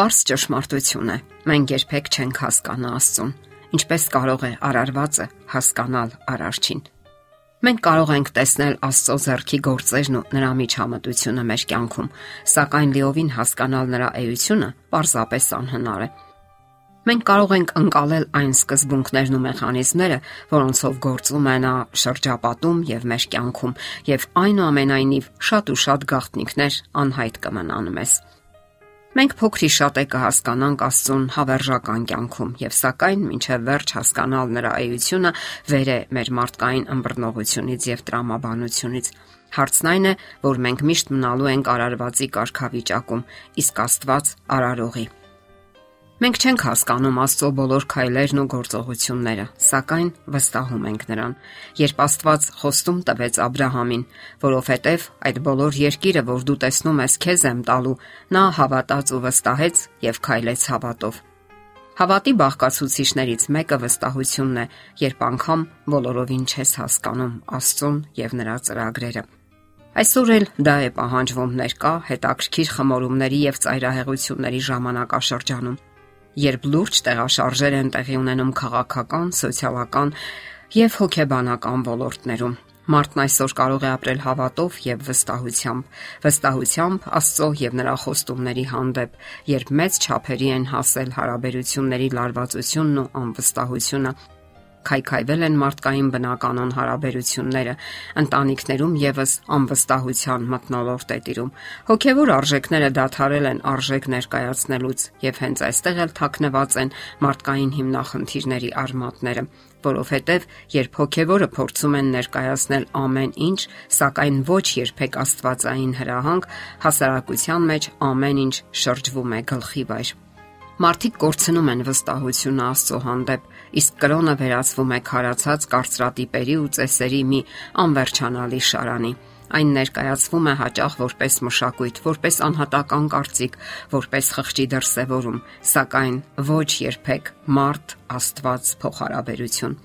պարզ ճշմարտություն է։ Մենք երբեք չենք հասկանա Աստծուն, ինչպես կարող է արարվածը հասկանալ արարչին։ Մենք կարող ենք տեսնել Աստծո ձեռքի գործերն ու նրա միջամտությունը մեր կյանքում, սակայն լիովին հասկանալ նրա էությունը պարզապես անհնար է։ Մենք կարող ենք ընկալել այն սկզբունքներն ու մեխանիզմները, որոնցով գործում է նա շրջապատում եւ մեր կյանքում, եւ այնուամենայնիվ շատ ու շատ գաղտնիքներ անհայտ կմնան մեզ։ այն Մենք փոքրի շատ է կհասկանանք Աստծուն հավերժական կյանքում եւ սակայն մինչեւ վերջ հասկանալ նրա էությունը վեր է մեր մարդկային ըմբռնողությունից եւ տրամաբանությունից։ Հարցն այն է, որ մենք միշտ մնալու ենք արարվածի կարգավիճակում, իսկ Աստված արարողի։ Մենք չենք հասկանում Աստծո բոլոր քայլերն ու գործողությունները, սակայն վստահում ենք նրան։ Երբ Աստված խոստում տվեց Աբ รา համին, որովհետև այդ բոլոր երկիրը, որ դու տեսնում ես, քեզ եմ տալու, նա հավատաց ու վստահեց եւ քայլեց հավատով։ Հավատի բաղկացուցիչներից մեկը վստահությունն է, երբ անգամ բոլորովին չես հասկանում Աստծուն եւ նրա ծրագրերը։ Այսօր էլ դա է պահանջվում ներկա հետաքրքիր խմորումների եւ ծայրահեղությունների ժամանակաշրջանում երբ լուրջ տեղաշարժեր են տեղի ունենում քաղաքական, սոցիալական եւ հոգեբանական ոլորտներում։ Մարդն այսօր կարող է ապրել հավատով եւ վստահությամբ, վստահությամբ Աստծո եւ նրա խոստումների հանդեպ, երբ մեծ չափերի են հասել հարաբերությունների լարվածությունն ու անվստահությունը, քայքայվել են մարդկային բնականon հարաբերությունները, ընտանիքներում եւս անվստահության մտնոլորտ է տիրում։ Հոգևոր արժեքները դադարել են արժեք ներկայացնելուց եւ հենց այստեղ էլ թաքնված են մարդկային հիմնախնդիրների արմատները, որովհետև երբ հոգևորը փորձում են ներկայացնել ամեն ինչ, սակայն ոչ երբեք աստվածային հրահանգ, հասարակության մեջ ամեն ինչ շրջվում է գլխի վայր։ Մարդիկ կորցնում են վստահությունը Աստծո հանդեպ, իսկ կրոնը վերածվում է քարացած կարծրատիպերի ու ծեսերի մի անվերջանալի շարանի։ Այն ներկայացվում է հաճախ որպես մշակույթ, որպես անհատական կարծիք, որպես խղճի դրսևորում, սակայն ոչ երբեք մարդ Աստված փոխհարաբերություն։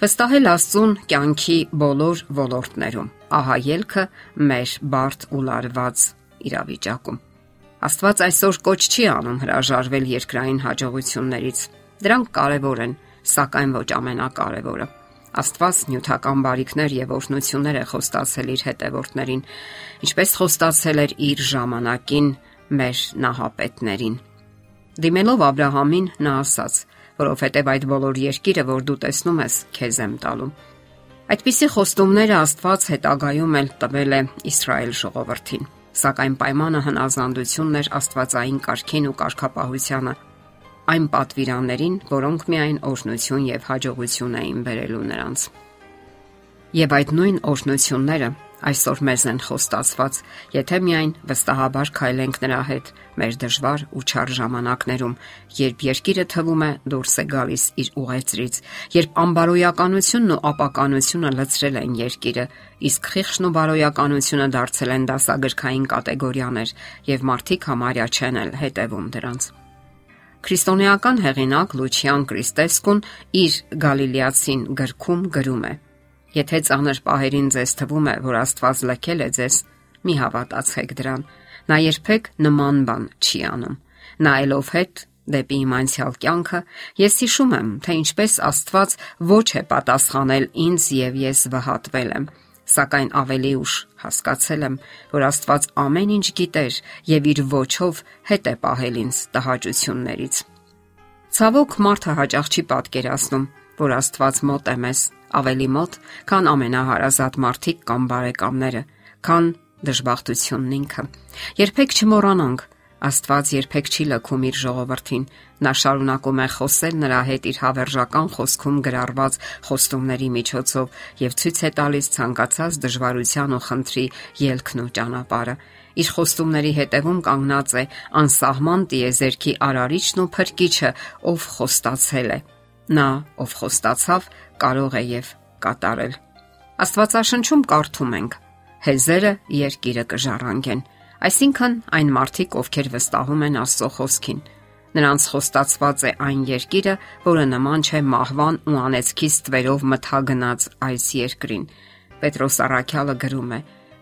Վստահել Աստծուն կյանքի բոլոր ոլորտներում։ Ահա ելքը մեր բարդ ու լարված իրավիճակում։ Աստված այսօր կոչ չի անում հրաժարվել երկրային հաջողություններից։ Դրանք կարևոր են, սակայն ոչ ամենակարևորը։ Աստված նյութական բարիքներ եւ օրհնություններ է խոստացել իր հետևորդներին, ինչպես խոստացել էր իր ժամանակին մեր նահապետներին։ Դիմելով Աբ รา համին նա ասաց, որովհետև այդ բոլոր երկիրը, որ դու տեսնում ես, քեզ եմ տալու։ Այդպիսի խոստումները Աստված հետագայում էլ տվել է Իսրայել ժողովրդին սակայն պայմանը հնազանդությունն էր Աստվածային կարգին ու կարգապահությանը, այն պատվիրաններին, որոնք միայն օրհնություն եւ հաջողություն էին բերելու նրանց։ Եվ այդ նույն օրհնությունները այսօր մեզ են խոստացված, եթե միայն վստահաբար քայլենք նրա հետ մեր դժվար ու չար ժամանակներում, երբ երկիրը թվում է դուրս է գալիս իր ուղեցրից, երբ անբարոյականությունն ու ապականությունը լցրել են երկիրը, իսկ խիղճն ու բարոյականությունը դարձել են դասագրքային կատեգորիաներ եւ մարդիկ համարյա չեն էլ հետևում դրանց։ Քրիստոնեական հեղինակ Լուչիան Կրիստեսկուն իր Գալիլեացին գրքում գրում է. Եթե ծանր պահերին ձեզ թվում է, որ Աստված լքել է ձեզ, մի հավատացեք դրան։ Նա երբեք նման բան չի անում։ Նայելով հետ դեպի իմ անցյալ կյանքը, ես հիշում եմ, թե ինչպես Աստված ոչ է պատասխանել ինձ եւ ես վհատվել եմ սակայն ավելի ուշ հասկացել եմ, որ Աստված ամեն ինչ գիտեր եւ իր ոչով հետ է պահել ինձ տհաճություններից։ Ցավոք մարդը հաճախ չի պատկերացնում, որ Աստված մոտ է մեզ, ավելի մոտ, քան ամենահարազատ մարդիկ կամ բարեկամները, քան դժբախտությունն ինքը։ Երբեք չմոռանանք, Աստված երբեք չի լքում իր ժողովրդին։ Նա շարունակում է խոսել նրա հետ իր հավերժական խոսքում գրառված խոստումների միջոցով եւ ցույց է տալիս ցանկացած դժվարության ու խնդրի ելքն ու ճանապարհը։ Իր խոստումների հետևում կանգնած է անսահման տիեզերքի արարիչն ու փրկիչը, ով խոստացել է Նա, ով խոստացավ, կարող է եւ կատարել։ Աստվածաշնչում կարդում ենք. Հեզերը երկիրը կժառանգեն։ Այսինքն այն մարդիկ, ովքեր վստահում են Աստծո խոսքին, նրանց խոստացված է այն երկիրը, որը նման չէ մահվան ու անեծքի ստվերով մթագնած այս երկրին։ Պետրոս Արաքյալը գրում է.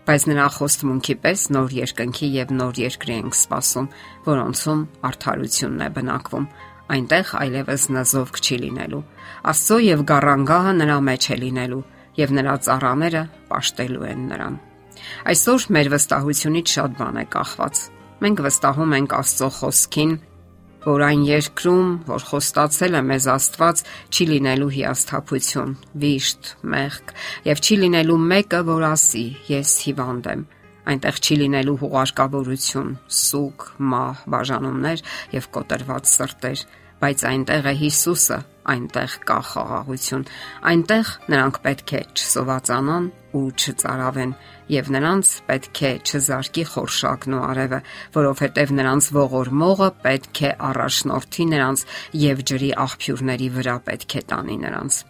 բայց նրա խոստմունքի պես նոր երկնքի եւ նոր երկրի ենք սպասում, որոնցում արդարությունն է բնակվում։ Այնտեղ այլևս նզովք չի լինելու։ Աստծո եւ գառանգահը նրա մեջ է լինելու եւ նրա ծառաները պաշտելու են նրան։ Այսօր մեր վստահությունից շատ բան է կախված։ Մենք վստահում ենք Աստծո խոսքին, որ այն երկրում, որ խոստացել է մեզ Աստված, չի լինելու հիասթափություն, վիշտ, մեղք եւ չի լինելու մեկը, որ ասի. ես հիվանդ եմ։ Այնտեղ չի լինելու հուղարկավորություն, սուկ, մահ, բաժանումներ եւ կոտրված սրտեր, բայց այնտեղ է Հիսուսը, այնտեղ կա խաղաղություն։ Այնտեղ նրանք պետք է չսովածանան ու չծարավեն, եւ նրանց պետք է չզարկի խորշակն ու արևը, որովհետեւ նրանց ողորմողը պետք է առաջնորդի նրանց եւ ջրի աղբյուրների վրա պետք է տանի նրանց։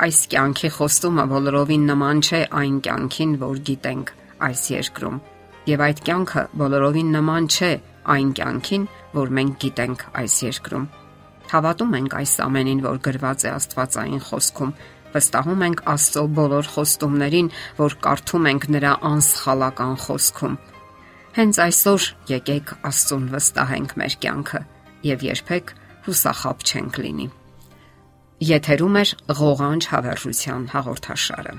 Այս կյանքի խոստումը բոլորովին նման չէ այն կյանքին, որ գիտենք այս երկրում։ Եվ այդ կյանքը բոլորովին նման չէ այն կյանքին, որ մենք գիտենք այս երկրում Հավատում ենք այս ամենին, որ գրված է Աստվածային խոսքում։ Վստահում ենք Աստծո բոլոր խոստումներին, որ կարդում ենք նրա անսխալական խոսքում։ Հենց այսօր եկեք Աստծուն վստահենք մեր կյանքը եւ երբեք հուսախապ չենք լինի։ Եթերում է ղողանջ հավերժության հաղորդաշարը։